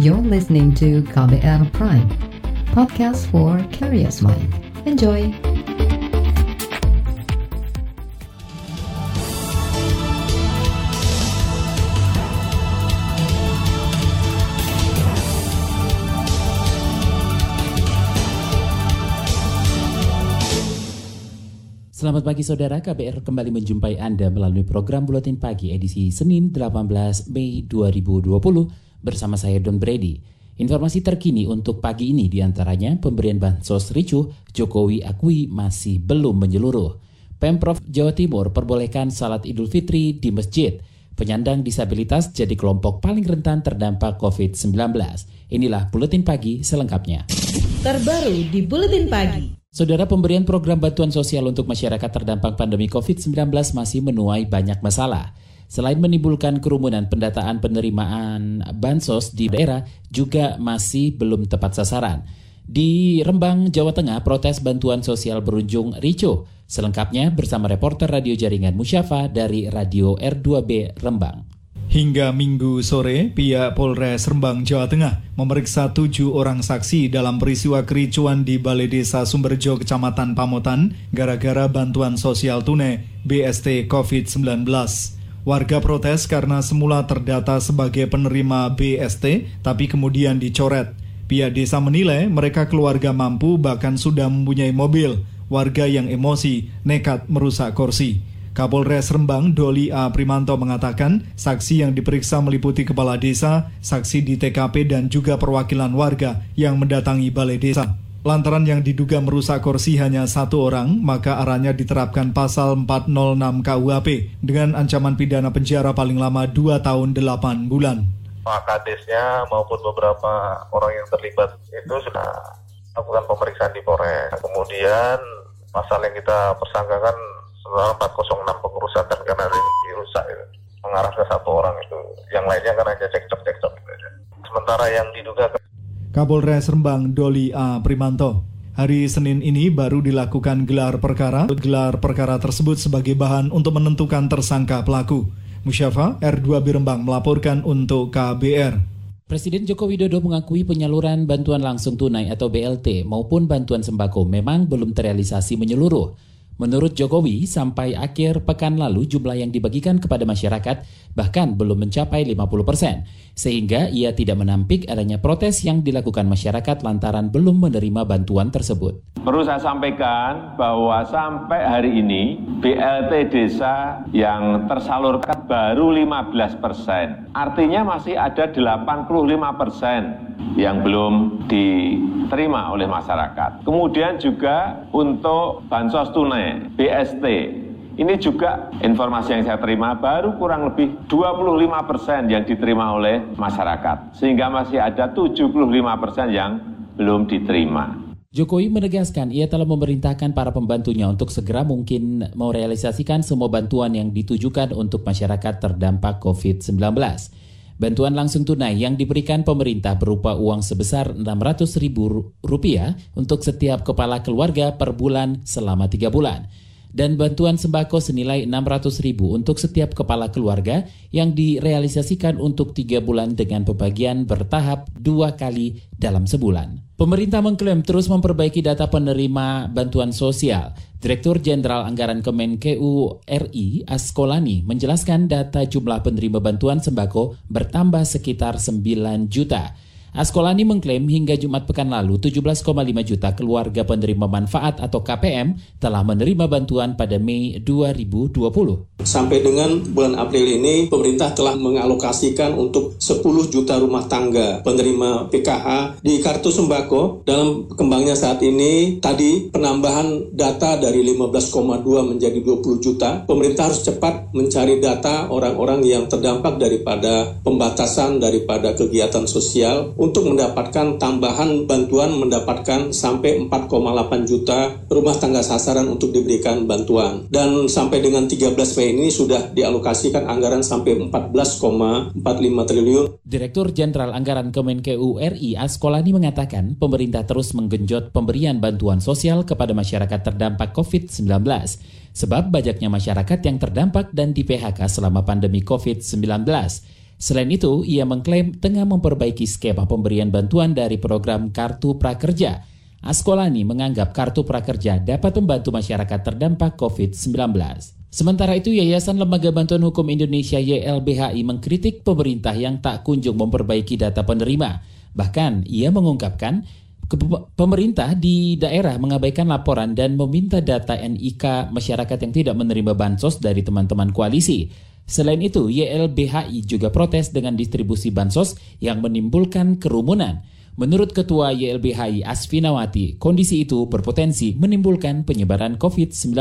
You're listening to KBR Prime, podcast for curious mind. Enjoy! Selamat pagi saudara, KBR kembali menjumpai Anda melalui program Buletin Pagi edisi Senin 18 Mei 2020 bersama saya Don Brady. Informasi terkini untuk pagi ini di antaranya pemberian bansos ricuh, Jokowi akui masih belum menyeluruh. Pemprov Jawa Timur perbolehkan salat idul fitri di masjid. Penyandang disabilitas jadi kelompok paling rentan terdampak COVID-19. Inilah Buletin Pagi selengkapnya. Terbaru di Buletin Pagi. Saudara pemberian program bantuan sosial untuk masyarakat terdampak pandemi COVID-19 masih menuai banyak masalah. Selain menimbulkan kerumunan, pendataan penerimaan bansos di daerah juga masih belum tepat sasaran. Di Rembang, Jawa Tengah, protes bantuan sosial berujung ricuh. Selengkapnya bersama reporter radio jaringan Musyafa dari Radio R2B Rembang. Hingga minggu sore, pihak Polres Rembang, Jawa Tengah memeriksa tujuh orang saksi dalam peristiwa kericuan di Balai Desa Sumberjo, Kecamatan Pamotan, gara-gara bantuan sosial tunai BST COVID-19. Warga protes karena semula terdata sebagai penerima BST, tapi kemudian dicoret. Pihak desa menilai mereka keluarga mampu bahkan sudah mempunyai mobil. Warga yang emosi nekat merusak kursi. Kapolres Rembang Doli A. Primanto mengatakan saksi yang diperiksa meliputi kepala desa, saksi di TKP dan juga perwakilan warga yang mendatangi balai desa. Lantaran yang diduga merusak kursi hanya satu orang, maka arahnya diterapkan pasal 406 KUHP dengan ancaman pidana penjara paling lama 2 tahun 8 bulan. Pak Kadesnya maupun beberapa orang yang terlibat itu sudah lakukan pemeriksaan di Polres. Kemudian pasal yang kita persangkakan 406 pengerusakan karena dirusak itu mengarah ke satu orang itu yang lainnya kan hanya cekcok-cekcok gitu sementara yang diduga Kapolres Rembang Doli A. Primanto Hari Senin ini baru dilakukan gelar perkara. Gelar perkara tersebut sebagai bahan untuk menentukan tersangka pelaku. Musyafa R2 Birembang melaporkan untuk KBR. Presiden Joko Widodo mengakui penyaluran bantuan langsung tunai atau BLT maupun bantuan sembako memang belum terrealisasi menyeluruh. Menurut Jokowi, sampai akhir pekan lalu jumlah yang dibagikan kepada masyarakat bahkan belum mencapai 50 persen, sehingga ia tidak menampik adanya protes yang dilakukan masyarakat lantaran belum menerima bantuan tersebut. Perlu saya sampaikan bahwa sampai hari ini BLT desa yang tersalurkan baru 15 persen. Artinya masih ada 85 persen yang belum diterima oleh masyarakat. Kemudian juga untuk bansos tunai, BST, ini juga informasi yang saya terima baru kurang lebih 25 persen yang diterima oleh masyarakat. Sehingga masih ada 75 persen yang belum diterima. Jokowi menegaskan ia telah memerintahkan para pembantunya untuk segera mungkin merealisasikan semua bantuan yang ditujukan untuk masyarakat terdampak COVID-19. Bantuan langsung tunai yang diberikan pemerintah berupa uang sebesar Rp600.000 untuk setiap kepala keluarga per bulan selama tiga bulan dan bantuan sembako senilai 600 ribu untuk setiap kepala keluarga yang direalisasikan untuk tiga bulan dengan pembagian bertahap dua kali dalam sebulan. Pemerintah mengklaim terus memperbaiki data penerima bantuan sosial. Direktur Jenderal Anggaran Kemenkeu RI Askolani menjelaskan data jumlah penerima bantuan sembako bertambah sekitar 9 juta. Askolani mengklaim hingga Jumat pekan lalu 17,5 juta keluarga penerima manfaat atau KPM telah menerima bantuan pada Mei 2020. Sampai dengan bulan April ini pemerintah telah mengalokasikan untuk 10 juta rumah tangga penerima PKH di kartu sembako. Dalam kembangnya saat ini tadi penambahan data dari 15,2 menjadi 20 juta. Pemerintah harus cepat mencari data orang-orang yang terdampak daripada pembatasan daripada kegiatan sosial untuk mendapatkan tambahan bantuan mendapatkan sampai 4,8 juta rumah tangga sasaran untuk diberikan bantuan. Dan sampai dengan 13 Mei ini sudah dialokasikan anggaran sampai 14,45 triliun. Direktur Jenderal Anggaran Kemenkeu RI Askolani mengatakan pemerintah terus menggenjot pemberian bantuan sosial kepada masyarakat terdampak COVID-19 sebab banyaknya masyarakat yang terdampak dan di PHK selama pandemi COVID-19. Selain itu, ia mengklaim tengah memperbaiki skema pemberian bantuan dari program Kartu Prakerja. Askolani menganggap Kartu Prakerja dapat membantu masyarakat terdampak COVID-19. Sementara itu, Yayasan Lembaga Bantuan Hukum Indonesia YLBHI mengkritik pemerintah yang tak kunjung memperbaiki data penerima. Bahkan, ia mengungkapkan pemerintah di daerah mengabaikan laporan dan meminta data NIK masyarakat yang tidak menerima bansos dari teman-teman koalisi. Selain itu, YLBHI juga protes dengan distribusi bansos yang menimbulkan kerumunan. Menurut Ketua YLBHI Asfinawati, kondisi itu berpotensi menimbulkan penyebaran COVID-19.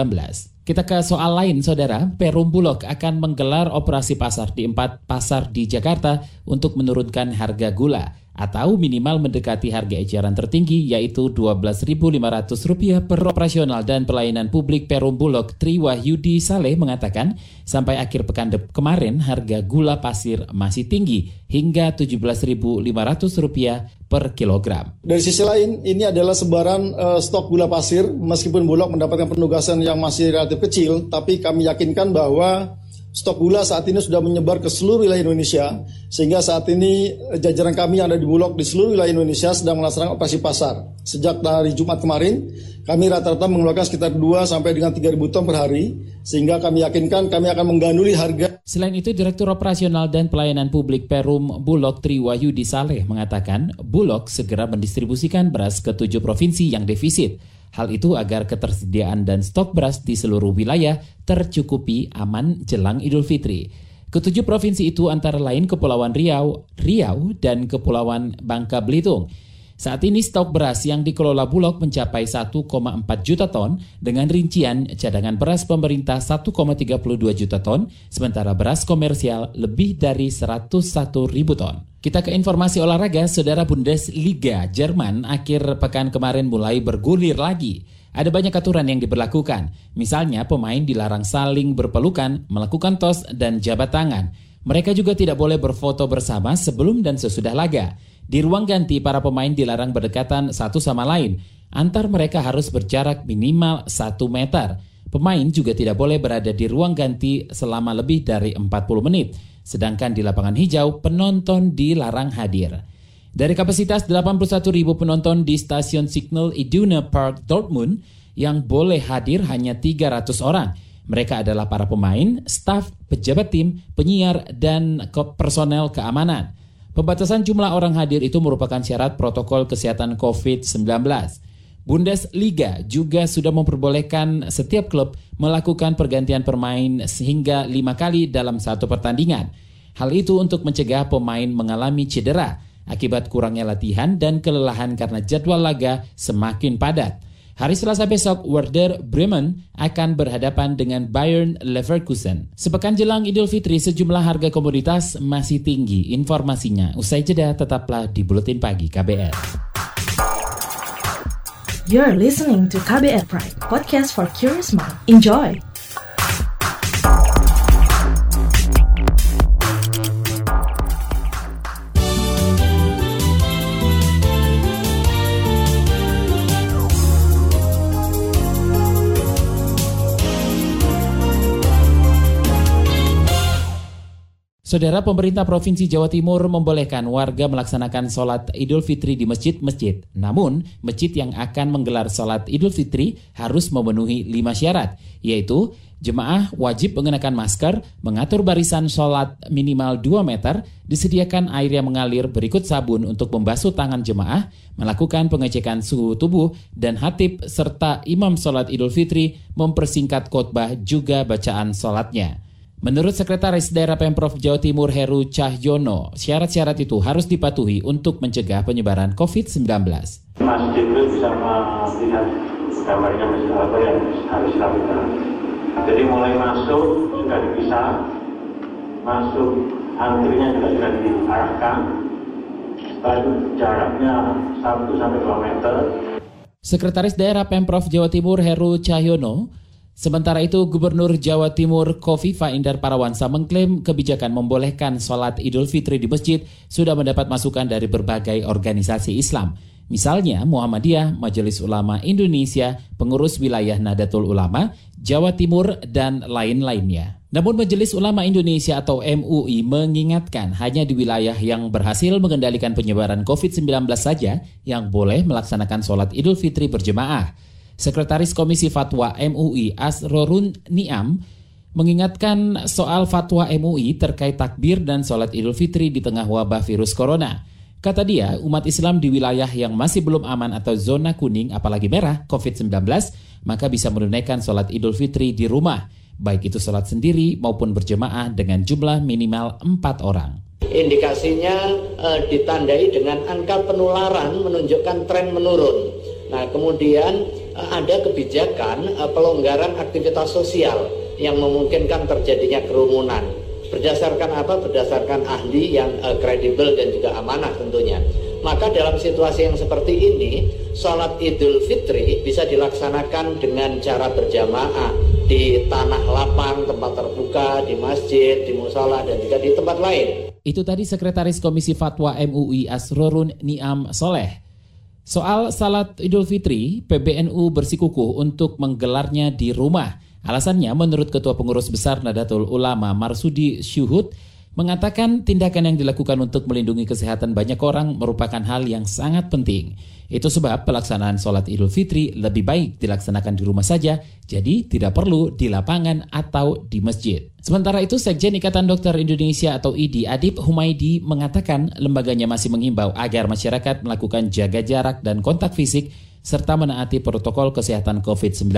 Kita ke soal lain, Saudara. Perum Bulog akan menggelar operasi pasar di empat pasar di Jakarta untuk menurunkan harga gula atau minimal mendekati harga eceran tertinggi yaitu Rp12.500 per operasional dan pelayanan publik Perum Bulog Tri Wahyudi Saleh mengatakan sampai akhir pekan kemarin harga gula pasir masih tinggi hingga Rp17.500 per kilogram. Dari sisi lain ini adalah sebaran uh, stok gula pasir meskipun Bulog mendapatkan penugasan yang masih relatif kecil tapi kami yakinkan bahwa Stok gula saat ini sudah menyebar ke seluruh wilayah Indonesia, sehingga saat ini eh, jajaran kami yang ada di Bulog di seluruh wilayah Indonesia sedang melaksanakan operasi pasar. Sejak hari Jumat kemarin, kami rata-rata mengeluarkan sekitar 2 sampai dengan 3 ribu ton per hari, sehingga kami yakinkan kami akan mengganduli harga. Selain itu, Direktur Operasional dan Pelayanan Publik Perum Bulog Triwahyudi Saleh mengatakan, Bulog segera mendistribusikan beras ke tujuh provinsi yang defisit. Hal itu agar ketersediaan dan stok beras di seluruh wilayah tercukupi aman jelang Idul Fitri. Ketujuh provinsi itu antara lain Kepulauan Riau, Riau, dan Kepulauan Bangka Belitung. Saat ini stok beras yang dikelola Bulog mencapai 1,4 juta ton dengan rincian cadangan beras pemerintah 1,32 juta ton, sementara beras komersial lebih dari 101 ribu ton. Kita ke informasi olahraga, Saudara Bundesliga Jerman akhir pekan kemarin mulai bergulir lagi. Ada banyak aturan yang diberlakukan, misalnya pemain dilarang saling berpelukan, melakukan tos, dan jabat tangan. Mereka juga tidak boleh berfoto bersama sebelum dan sesudah laga. Di ruang ganti, para pemain dilarang berdekatan satu sama lain. Antar mereka harus berjarak minimal 1 meter. Pemain juga tidak boleh berada di ruang ganti selama lebih dari 40 menit. Sedangkan di lapangan hijau, penonton dilarang hadir. Dari kapasitas 81 ribu penonton di stasiun Signal Iduna Park Dortmund, yang boleh hadir hanya 300 orang. Mereka adalah para pemain, staf, pejabat tim, penyiar, dan personel keamanan. Pembatasan jumlah orang hadir itu merupakan syarat protokol kesehatan COVID-19. Bundesliga juga sudah memperbolehkan setiap klub melakukan pergantian pemain sehingga lima kali dalam satu pertandingan. Hal itu untuk mencegah pemain mengalami cedera akibat kurangnya latihan dan kelelahan karena jadwal laga semakin padat. Hari Selasa besok, Werder Bremen akan berhadapan dengan Bayern Leverkusen. Sepekan jelang Idul Fitri, sejumlah harga komoditas masih tinggi. Informasinya, usai jeda tetaplah di Buletin Pagi KBR. You're listening to KBR Pride, podcast for curious mind. Enjoy! Saudara pemerintah Provinsi Jawa Timur membolehkan warga melaksanakan sholat Idul Fitri di masjid-masjid. Namun, masjid yang akan menggelar sholat Idul Fitri harus memenuhi lima syarat, yaitu jemaah wajib mengenakan masker, mengatur barisan sholat minimal 2 meter, disediakan air yang mengalir berikut sabun untuk membasuh tangan jemaah, melakukan pengecekan suhu tubuh, dan hatib serta imam sholat Idul Fitri mempersingkat khotbah juga bacaan sholatnya. Menurut Sekretaris Daerah Pemprov Jawa Timur Heru Cahyono, syarat-syarat itu harus dipatuhi untuk mencegah penyebaran COVID-19. Masjid itu bisa melihat gambarnya masjid apa yang harus dilakukan. Jadi mulai masuk sudah dipisah, masuk antrinya juga sudah diarahkan, dan jaraknya 1 sampai 2 meter. Sekretaris Daerah Pemprov Jawa Timur Heru Cahyono Sementara itu, Gubernur Jawa Timur Kofifa Indar Parawansa mengklaim kebijakan membolehkan sholat Idul Fitri di masjid sudah mendapat masukan dari berbagai organisasi Islam. Misalnya Muhammadiyah, Majelis Ulama Indonesia, pengurus wilayah Nadatul Ulama, Jawa Timur, dan lain-lainnya. Namun Majelis Ulama Indonesia atau MUI mengingatkan hanya di wilayah yang berhasil mengendalikan penyebaran COVID-19 saja yang boleh melaksanakan sholat idul fitri berjemaah. Sekretaris Komisi Fatwa MUI Asrorun Niam mengingatkan soal fatwa MUI terkait takbir dan sholat idul fitri di tengah wabah virus corona. Kata dia, umat Islam di wilayah yang masih belum aman atau zona kuning apalagi merah COVID-19, maka bisa menunaikan sholat idul fitri di rumah baik itu sholat sendiri maupun berjemaah dengan jumlah minimal empat orang. Indikasinya e, ditandai dengan angka penularan menunjukkan tren menurun. Nah, kemudian ada kebijakan e, pelonggaran aktivitas sosial yang memungkinkan terjadinya kerumunan. Berdasarkan apa? Berdasarkan ahli yang kredibel dan juga amanah tentunya. Maka dalam situasi yang seperti ini, sholat idul fitri bisa dilaksanakan dengan cara berjamaah di tanah lapang, tempat terbuka, di masjid, di musola, dan juga di tempat lain. Itu tadi Sekretaris Komisi Fatwa MUI Asrorun Niam Soleh. Soal salat Idul Fitri, PBNU bersikukuh untuk menggelarnya di rumah. Alasannya menurut Ketua Pengurus Besar Nadatul Ulama Marsudi Syuhud, mengatakan tindakan yang dilakukan untuk melindungi kesehatan banyak orang merupakan hal yang sangat penting. Itu sebab pelaksanaan sholat idul fitri lebih baik dilaksanakan di rumah saja, jadi tidak perlu di lapangan atau di masjid. Sementara itu, Sekjen Ikatan Dokter Indonesia atau IDI Adib Humaydi mengatakan lembaganya masih mengimbau agar masyarakat melakukan jaga jarak dan kontak fisik serta menaati protokol kesehatan COVID-19.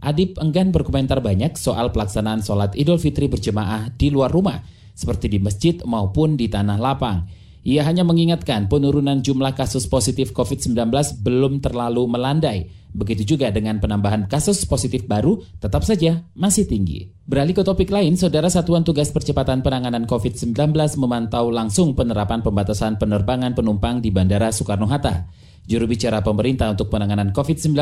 Adib enggan berkomentar banyak soal pelaksanaan sholat idul fitri berjemaah di luar rumah, seperti di masjid maupun di tanah lapang. Ia hanya mengingatkan penurunan jumlah kasus positif COVID-19 belum terlalu melandai. Begitu juga dengan penambahan kasus positif baru tetap saja masih tinggi. Beralih ke topik lain, Saudara Satuan Tugas Percepatan Penanganan COVID-19 memantau langsung penerapan pembatasan penerbangan penumpang di Bandara Soekarno-Hatta. Juru bicara pemerintah untuk penanganan COVID-19,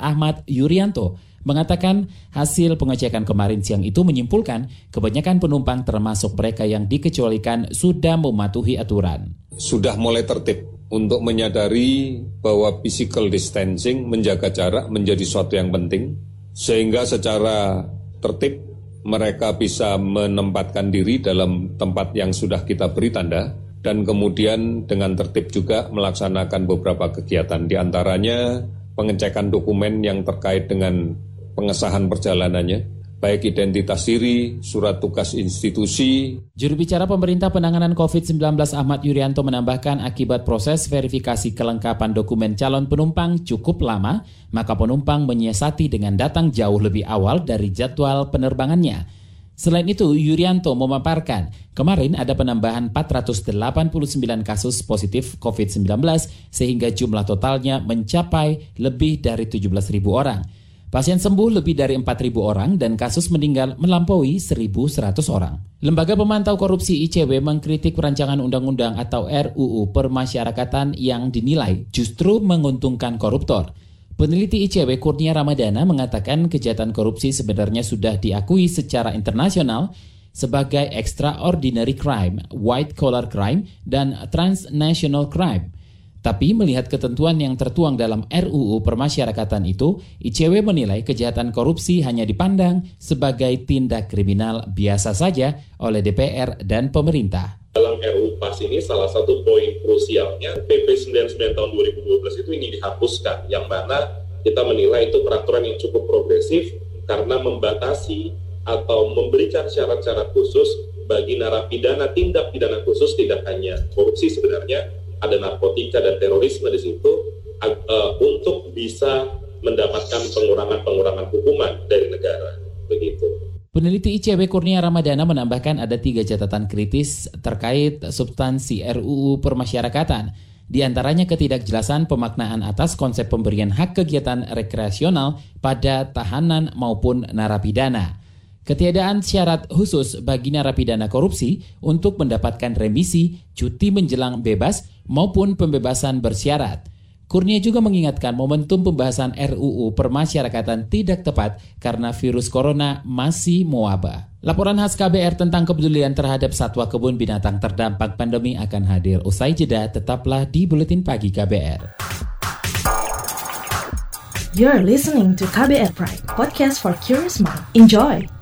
Ahmad Yuryanto, mengatakan hasil pengecekan kemarin siang itu menyimpulkan kebanyakan penumpang termasuk mereka yang dikecualikan sudah mematuhi aturan. Sudah mulai tertib untuk menyadari bahwa physical distancing menjaga jarak menjadi suatu yang penting sehingga secara tertib mereka bisa menempatkan diri dalam tempat yang sudah kita beri tanda dan kemudian dengan tertib juga melaksanakan beberapa kegiatan di antaranya pengecekan dokumen yang terkait dengan pengesahan perjalanannya, baik identitas diri, surat tugas institusi. Juru bicara pemerintah penanganan COVID-19 Ahmad Yuryanto menambahkan akibat proses verifikasi kelengkapan dokumen calon penumpang cukup lama, maka penumpang menyiasati dengan datang jauh lebih awal dari jadwal penerbangannya. Selain itu, Yuryanto memaparkan, kemarin ada penambahan 489 kasus positif COVID-19 sehingga jumlah totalnya mencapai lebih dari 17.000 orang. Pasien sembuh lebih dari 4.000 orang dan kasus meninggal melampaui 1.100 orang. Lembaga Pemantau Korupsi ICW mengkritik perancangan undang-undang atau RUU Permasyarakatan yang dinilai justru menguntungkan koruptor. Peneliti ICW Kurnia Ramadana mengatakan kejahatan korupsi sebenarnya sudah diakui secara internasional sebagai extraordinary crime, white collar crime, dan transnational crime. Tapi melihat ketentuan yang tertuang dalam RUU permasyarakatan itu, ICW menilai kejahatan korupsi hanya dipandang sebagai tindak kriminal biasa saja oleh DPR dan pemerintah. Dalam RUU PAS ini salah satu poin krusialnya PP 99 tahun 2012 itu ingin dihapuskan, yang mana kita menilai itu peraturan yang cukup progresif karena membatasi atau memberikan syarat-syarat khusus bagi narapidana tindak pidana khusus tidak hanya korupsi sebenarnya ada narkotika dan terorisme di situ uh, untuk bisa mendapatkan pengurangan-pengurangan hukuman dari negara. Begitu. Peneliti ICW Kurnia Ramadana menambahkan ada tiga catatan kritis terkait substansi RUU Permasyarakatan. Di antaranya ketidakjelasan pemaknaan atas konsep pemberian hak kegiatan rekreasional pada tahanan maupun narapidana. Ketiadaan syarat khusus bagi narapidana korupsi untuk mendapatkan remisi, cuti menjelang bebas, maupun pembebasan bersyarat. Kurnia juga mengingatkan momentum pembahasan RUU permasyarakatan tidak tepat karena virus corona masih mewabah. Laporan khas KBR tentang kepedulian terhadap satwa kebun binatang terdampak pandemi akan hadir usai jeda tetaplah di Buletin Pagi KBR. You're listening to KBR Pride, podcast for curious mind. Enjoy!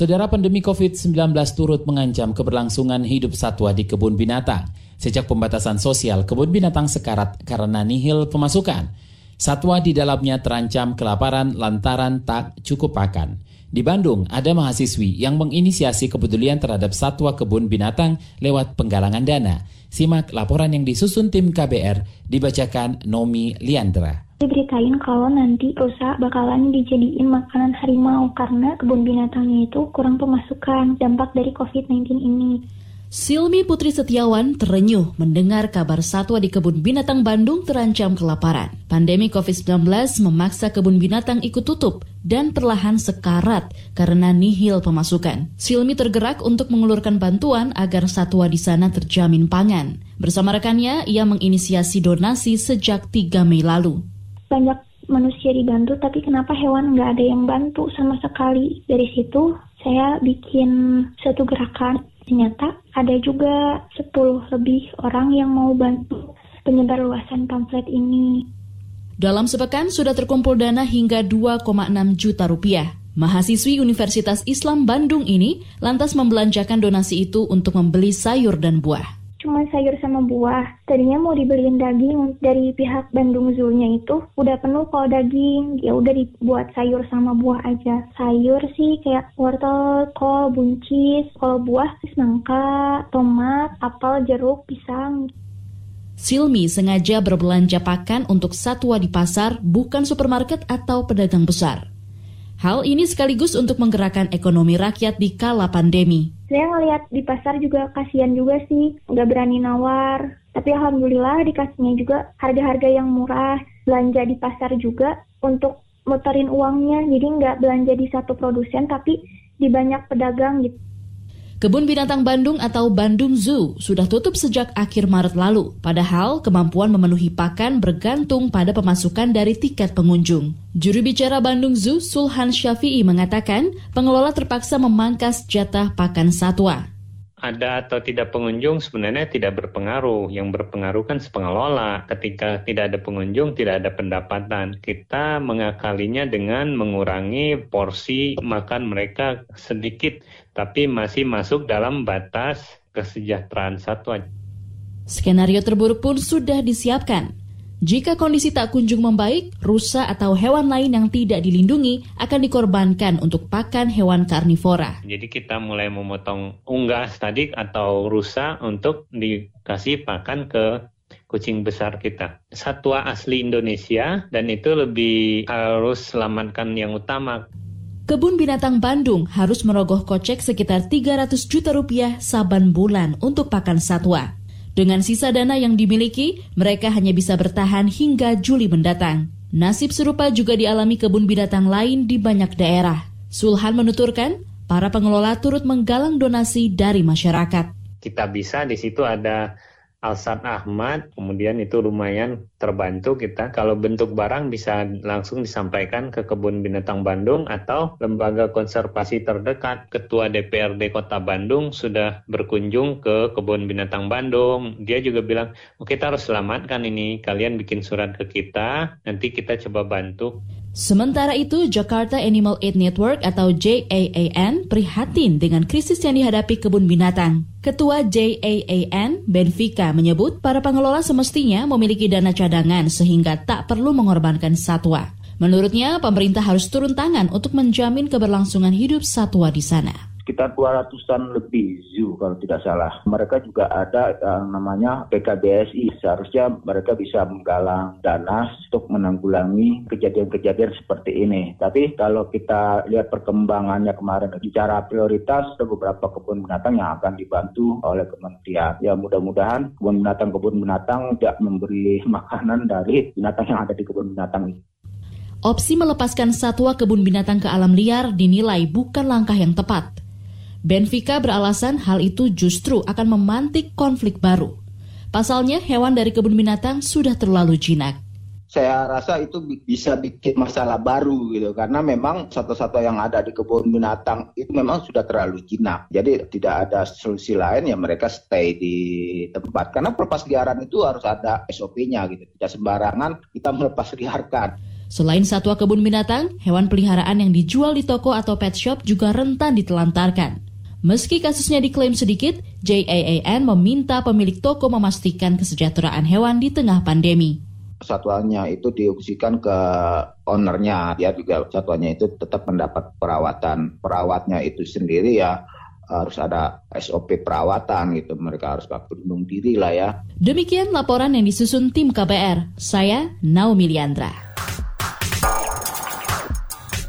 Saudara pandemi COVID-19 turut mengancam keberlangsungan hidup satwa di kebun binatang. Sejak pembatasan sosial, kebun binatang sekarat karena nihil pemasukan. Satwa di dalamnya terancam kelaparan lantaran tak cukup pakan. Di Bandung, ada mahasiswi yang menginisiasi kepedulian terhadap satwa kebun binatang lewat penggalangan dana. Simak laporan yang disusun tim KBR, dibacakan Nomi Liandra diberitain kalau nanti rusa bakalan dijadiin makanan harimau karena kebun binatangnya itu kurang pemasukan dampak dari COVID-19 ini. Silmi Putri Setiawan terenyuh mendengar kabar satwa di kebun binatang Bandung terancam kelaparan. Pandemi COVID-19 memaksa kebun binatang ikut tutup dan perlahan sekarat karena nihil pemasukan. Silmi tergerak untuk mengulurkan bantuan agar satwa di sana terjamin pangan. Bersama rekannya, ia menginisiasi donasi sejak 3 Mei lalu. Banyak manusia dibantu tapi kenapa hewan nggak ada yang bantu? Sama sekali. Dari situ saya bikin satu gerakan. Ternyata ada juga 10 lebih orang yang mau bantu penyebar luasan pamflet ini dalam sepekan sudah terkumpul dana hingga 2,6 juta rupiah. Mahasiswi Universitas Islam Bandung ini lantas membelanjakan donasi itu untuk membeli sayur dan buah cuma sayur sama buah. Tadinya mau dibeliin daging dari pihak Bandung Zoo-nya itu udah penuh kalau daging, ya udah dibuat sayur sama buah aja. Sayur sih kayak wortel, kol, buncis, kalau buah semangka, tomat, apel, jeruk, pisang. Silmi sengaja berbelanja pakan untuk satwa di pasar, bukan supermarket atau pedagang besar. Hal ini sekaligus untuk menggerakkan ekonomi rakyat di kala pandemi. Saya ngeliat di pasar juga kasihan juga sih, nggak berani nawar. Tapi alhamdulillah dikasihnya juga harga-harga yang murah. Belanja di pasar juga untuk muterin uangnya, jadi nggak belanja di satu produsen tapi di banyak pedagang gitu. Kebun Binatang Bandung atau Bandung Zoo sudah tutup sejak akhir Maret lalu, padahal kemampuan memenuhi pakan bergantung pada pemasukan dari tiket pengunjung. Juru bicara Bandung Zoo, Sulhan Syafi'i mengatakan, pengelola terpaksa memangkas jatah pakan satwa ada atau tidak pengunjung sebenarnya tidak berpengaruh. Yang berpengaruh kan pengelola. Ketika tidak ada pengunjung, tidak ada pendapatan. Kita mengakalinya dengan mengurangi porsi makan mereka sedikit, tapi masih masuk dalam batas kesejahteraan satwa. Skenario terburuk pun sudah disiapkan. Jika kondisi tak kunjung membaik, rusa atau hewan lain yang tidak dilindungi akan dikorbankan untuk pakan hewan karnivora. Jadi kita mulai memotong unggas tadi atau rusa untuk dikasih pakan ke kucing besar kita. Satwa asli Indonesia dan itu lebih harus selamatkan yang utama. Kebun Binatang Bandung harus merogoh kocek sekitar 300 juta rupiah saban bulan untuk pakan satwa. Dengan sisa dana yang dimiliki, mereka hanya bisa bertahan hingga Juli mendatang. Nasib serupa juga dialami kebun binatang lain di banyak daerah. Sulhan menuturkan, para pengelola turut menggalang donasi dari masyarakat. Kita bisa di situ ada Alsat Ahmad, kemudian itu lumayan terbantu kita. Kalau bentuk barang bisa langsung disampaikan ke Kebun Binatang Bandung atau lembaga konservasi terdekat. Ketua DPRD Kota Bandung sudah berkunjung ke Kebun Binatang Bandung. Dia juga bilang, oh, kita harus selamatkan ini. Kalian bikin surat ke kita, nanti kita coba bantu. Sementara itu, Jakarta Animal Aid Network atau JAAN prihatin dengan krisis yang dihadapi kebun binatang. Ketua JAAN, Benfica, menyebut para pengelola semestinya memiliki dana cadangan sehingga tak perlu mengorbankan satwa. Menurutnya, pemerintah harus turun tangan untuk menjamin keberlangsungan hidup satwa di sana sekitar 200-an lebih zoo kalau tidak salah. Mereka juga ada yang namanya PKBSI. Seharusnya mereka bisa menggalang dana untuk menanggulangi kejadian-kejadian seperti ini. Tapi kalau kita lihat perkembangannya kemarin bicara prioritas ada beberapa kebun binatang yang akan dibantu oleh kementerian. Ya mudah-mudahan kebun binatang-kebun binatang tidak memberi makanan dari binatang yang ada di kebun binatang itu. Opsi melepaskan satwa kebun binatang ke alam liar dinilai bukan langkah yang tepat. Benfica beralasan hal itu justru akan memantik konflik baru. Pasalnya, hewan dari kebun binatang sudah terlalu jinak. Saya rasa itu bisa bikin masalah baru gitu karena memang satu-satu yang ada di kebun binatang itu memang sudah terlalu jinak. Jadi tidak ada solusi lain ya mereka stay di tempat. Karena pelepas liaran itu harus ada SOP-nya gitu. Tidak sembarangan kita melepas liarkan. Selain satwa kebun binatang, hewan peliharaan yang dijual di toko atau pet shop juga rentan ditelantarkan. Meski kasusnya diklaim sedikit, JAAN meminta pemilik toko memastikan kesejahteraan hewan di tengah pandemi. Satwanya itu diungsikan ke ownernya, dia juga satwanya itu tetap mendapat perawatan. Perawatnya itu sendiri ya harus ada SOP perawatan gitu. Mereka harus berlindung diri lah ya. Demikian laporan yang disusun tim KBR. Saya Naomi Liandra.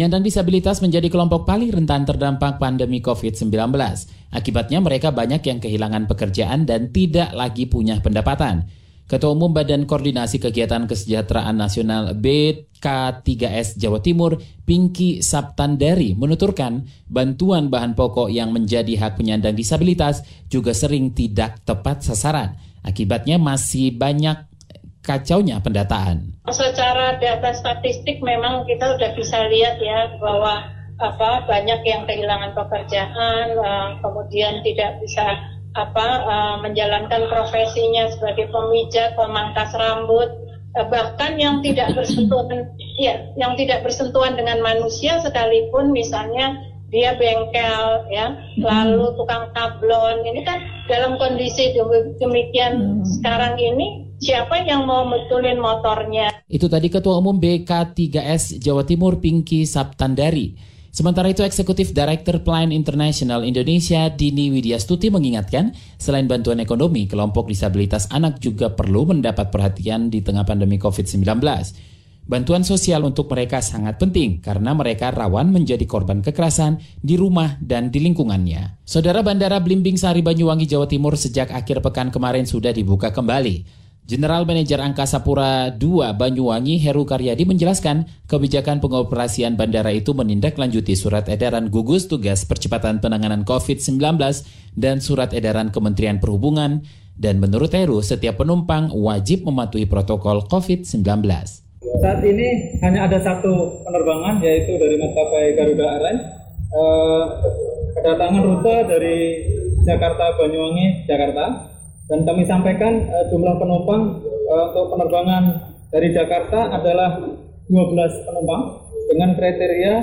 Penyandang disabilitas menjadi kelompok paling rentan terdampak pandemi COVID-19. Akibatnya mereka banyak yang kehilangan pekerjaan dan tidak lagi punya pendapatan. Ketua Umum Badan Koordinasi Kegiatan Kesejahteraan Nasional BK3S Jawa Timur, Pinky Saptandari, menuturkan bantuan bahan pokok yang menjadi hak penyandang disabilitas juga sering tidak tepat sasaran. Akibatnya masih banyak kacaunya pendataan. Secara data statistik memang kita sudah bisa lihat ya bahwa apa banyak yang kehilangan pekerjaan, uh, kemudian tidak bisa apa uh, menjalankan profesinya sebagai pemijat, pemangkas rambut, uh, bahkan yang tidak bersentuhan ya, yang tidak bersentuhan dengan manusia sekalipun misalnya dia bengkel ya, lalu tukang kablon. Ini kan dalam kondisi demikian sekarang ini siapa yang mau betulin motornya. Itu tadi Ketua Umum BK3S Jawa Timur Pinky Saptandari. Sementara itu Eksekutif Director Plan International Indonesia Dini Widyastuti mengingatkan, selain bantuan ekonomi, kelompok disabilitas anak juga perlu mendapat perhatian di tengah pandemi COVID-19. Bantuan sosial untuk mereka sangat penting karena mereka rawan menjadi korban kekerasan di rumah dan di lingkungannya. Saudara Bandara Blimbing Sari Banyuwangi Jawa Timur sejak akhir pekan kemarin sudah dibuka kembali. General Manager Angkasa Pura II Banyuwangi Heru Karyadi menjelaskan kebijakan pengoperasian bandara itu menindaklanjuti surat edaran gugus tugas percepatan penanganan COVID-19 dan surat edaran Kementerian Perhubungan. Dan menurut Heru setiap penumpang wajib mematuhi protokol COVID-19. Saat ini hanya ada satu penerbangan yaitu dari maskapai Garuda Airlines. Eh, kedatangan rute dari Jakarta Banyuwangi Jakarta dan kami sampaikan uh, jumlah penumpang uh, untuk penerbangan dari Jakarta adalah 12 penumpang dengan kriteria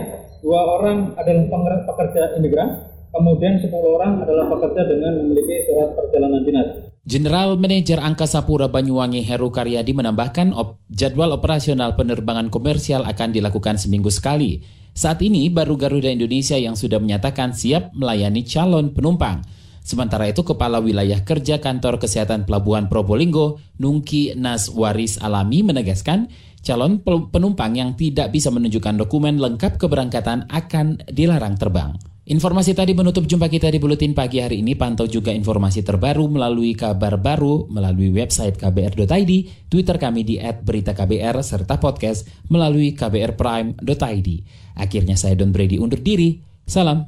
dua orang adalah pekerja imigran, kemudian 10 orang adalah pekerja dengan memiliki surat perjalanan dinas. General Manager Angkasa Pura Banyuwangi Heru Karyadi menambahkan op jadwal operasional penerbangan komersial akan dilakukan seminggu sekali. Saat ini baru Garuda Indonesia yang sudah menyatakan siap melayani calon penumpang. Sementara itu, Kepala Wilayah Kerja Kantor Kesehatan Pelabuhan Probolinggo, Nungki Naswaris Alami menegaskan, calon penumpang yang tidak bisa menunjukkan dokumen lengkap keberangkatan akan dilarang terbang. Informasi tadi menutup jumpa kita di Buletin Pagi hari ini. Pantau juga informasi terbaru melalui kabar baru melalui website kbr.id, Twitter kami di @beritaKBR serta podcast melalui kbrprime.id. Akhirnya saya Don Brady undur diri. Salam.